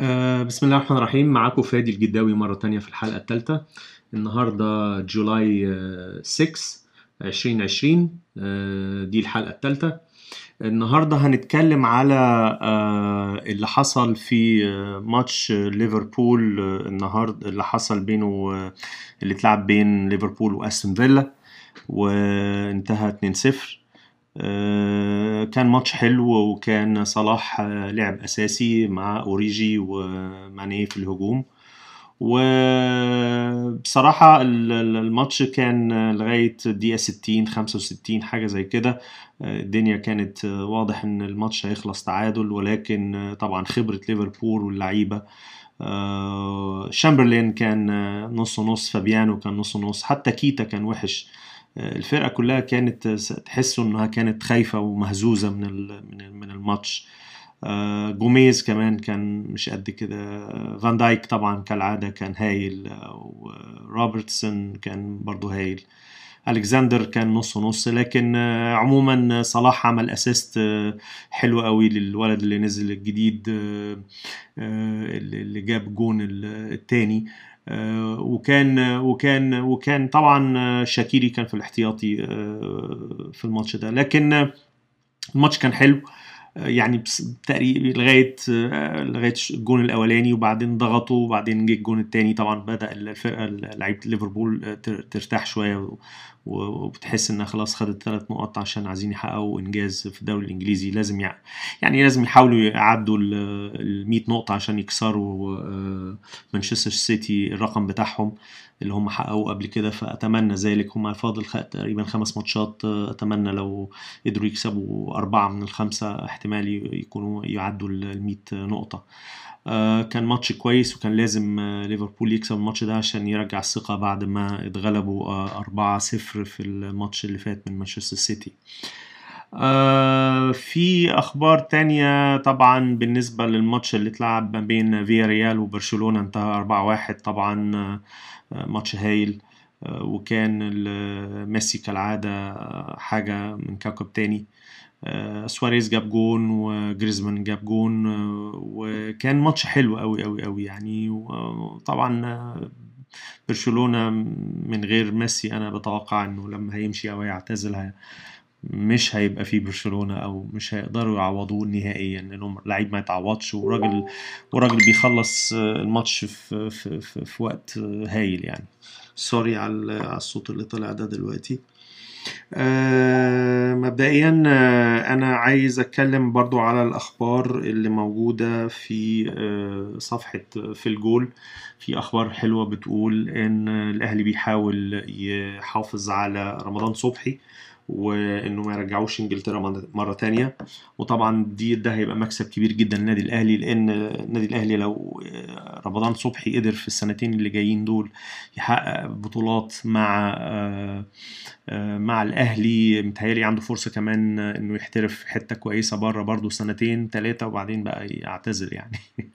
آه، بسم الله الرحمن الرحيم. معاكم فادي الجداوي مرة تانية في الحلقة الثالثة النهاردة جولاي آه، 6 2020 آه، دي الحلقة الثالثة النهاردة هنتكلم على آه، اللي حصل في آه، ماتش آه، ليفربول آه، النهاردة اللي حصل بينه آه، اللي اتلعب بين ليفربول وأستون فيلا وانتهى 2-0 آه، كان ماتش حلو وكان صلاح آه، لعب أساسي مع أوريجي وماني في الهجوم. وبصراحة ال- ال- الماتش كان لغاية الدقيقة 60 65 حاجة زي كده. آه، الدنيا كانت آه، واضح إن الماتش هيخلص تعادل ولكن آه، طبعا خبرة ليفربول واللعيبة. آه، شامبرلين كان آه، نص نص فابيانو كان نص نص حتى كيتا كان وحش. الفرقة كلها كانت تحسوا إنها كانت خايفة ومهزوزة من من ال- من الماتش. آه، جوميز كمان كان مش قد كده. آه، فان دايك طبعا كالعادة كان هايل. آه، وروبرتسون كان برضو هايل. ألكسندر كان نص نص لكن عموما صلاح عمل assist حلو قوي للولد اللي نزل الجديد اللي جاب جون ال- التاني. آه، وكان وكان وكان طبعا آه، شاكيري كان في الاحتياطي آه، في الماتش ده. لكن آه، الماتش كان حلو. آه، يعني تقريبا لغاية لغاية الجون الأولاني وبعدين ضغطوا وبعدين جه الجون الثاني طبعا بدأ الفرقه لعيبة ليفربول تر- ترتاح شوية وبتحس إنها خلاص خدت ثلاث نقط عشان عايزين يحققوا إنجاز في الدوري الإنجليزي. لازم يع... يعني لازم يحاولوا يعدوا ال 100 نقطة عشان يكسروا آه، مانشستر سيتي الرقم بتاعهم اللي هم حققوه قبل كده. فأتمنى ذلك. هم فاضل تقريبا خمس ماتشات آه، أتمنى لو قدروا يكسبوا أربعة من الخمسة أحتمال ي- يكونوا يعدوا ال 100 نقطة. آه، كان ماتش كويس وكان لازم آه، ليفربول يكسب الماتش ده عشان يرجع الثقة بعد ما اتغلبوا آه، 4-0 في الماتش اللي فات من مانشستر سيتي. آه، في أخبار تانية طبعا بالنسبة للماتش اللي اتلعب ما بين فيا ريال وبرشلونة انتهى 4-1 طبعا آه، آه، ماتش هايل. آه، وكان ميسي كالعادة آه، حاجة من كوكب تاني. آه، سواريز جاب جون وجريزمان جاب جون آه، وكان ماتش حلو قوي قوي قوي يعني. وطبعا آه، برشلونة من غير ميسي أنا بتوقع إنه لما هيمشي أو هيعتزل هي- مش هيبقى فيه برشلونة أو مش هيقدروا يعوضوه نهائيا. لأنه لعيب ما يتعوضش وراجل وراجل بيخلص آه، الماتش في في في, في وقت آه، هايل يعني. سوري على الصوت اللي طلع ده دلوقتي. آه، مبدئيا آه، أنا عايز أتكلم برضو على الأخبار اللي موجودة في آه، صفحة في الجول في أخبار حلوة بتقول إن الأهلي بيحاول يحافظ على رمضان صبحي. وإنه ما يرجعوش إنجلترا مرة تانية. وطبعا دي ده هيبقى مكسب كبير جدا للنادي الأهلي لأن النادي الأهلي لو آه، رمضان صبحي قدر في السنتين اللي جايين دول يحقق بطولات مع آه، آه، مع الأهلي. متهيألي عنده فرصة كمان إنه يحترف حتة كويسة بره برضه سنتين ثلاثة وبعدين بقى يعتزل يعني.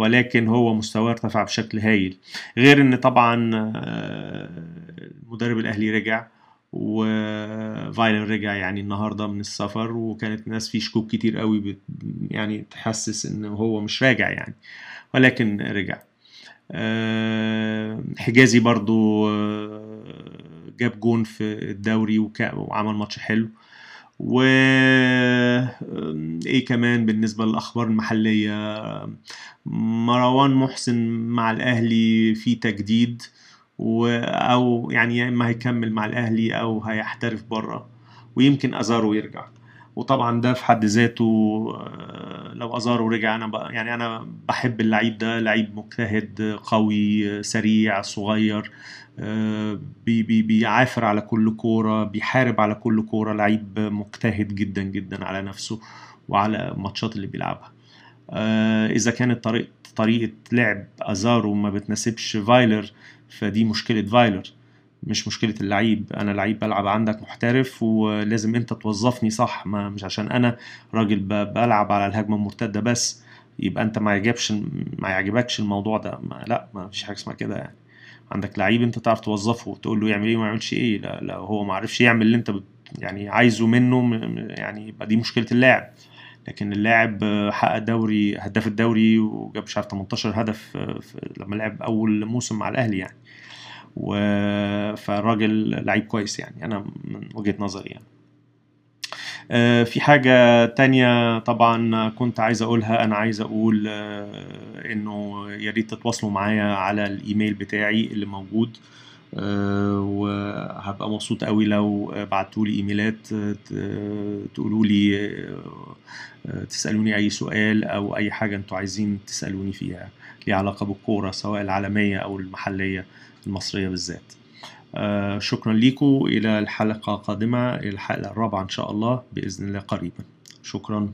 ولكن هو مستواه ارتفع بشكل هايل. غير إن طبعا المدرب الأهلي رجع. وفايلر رجع يعني النهارده من السفر وكانت الناس في شكوك كتير قوي بت يعني تحسس إن هو مش راجع يعني ولكن رجع. آه، حجازي برضو آه، جاب جون في الدوري وعمل ماتش حلو. و آه، إيه كمان بالنسبة للأخبار المحلية؟ مروان محسن مع الأهلي في تجديد. و... أو يعني يا إما هيكمل مع الأهلي أو هيحترف بره ويمكن أزارو يرجع. وطبعا ده في حد ذاته آه، لو أزارو رجع أنا بقى يعني أنا بحب اللعيب ده لعيب مجتهد قوي سريع صغير آه، بي بي بيعافر على كل كورة بيحارب على كل كورة لعيب مجتهد جدا جدا على نفسه وعلى الماتشات اللي بيلعبها. آه، إذا كانت طريقة طريقة لعب أزارو ما بتناسبش فايلر فدي مشكلة فايلر مش مشكلة اللعيب. أنا لعيب بلعب عندك محترف ولازم أنت توظفني صح ما مش عشان أنا راجل بلعب على الهجمة المرتدة بس. يبقى أنت ما يعجبش ما يعجبكش الموضوع ده. ما لا ما فيش حاجة اسمها كده يعني. عندك لعيب أنت تعرف توظفه وتقول له يعمل إيه وما يعملش إيه. لا, لا هو ما عرفش يعمل اللي أنت بت يعني عايزه منه يعني يبقى دي مشكلة اللاعب. لكن اللاعب حقق دوري هداف الدوري وجاب مش عارف 18 هدف آه، لما لعب أول موسم مع الأهلي يعني. و فالراجل لعيب كويس يعني أنا من وجهة نظري يعني. آه، في حاجة تانية طبعا كنت عايز أقولها أنا عايز أقول آه، إنه يا ريت تتواصلوا معايا على الإيميل بتاعي اللي موجود. وهبقى مبسوط قوي لو بعتوا لي إيميلات آه، ت- تقولوا لي آه، تسألوني أي سؤال أو أي حاجة أنتوا عايزين تسألوني فيها ليها علاقة بالكورة سواء العالمية أو المحلية المصرية بالذات. آه، شكرا لكم إلى الحلقة القادمة إلى الحلقة الرابعة إن شاء الله بإذن الله قريبا. شكرا.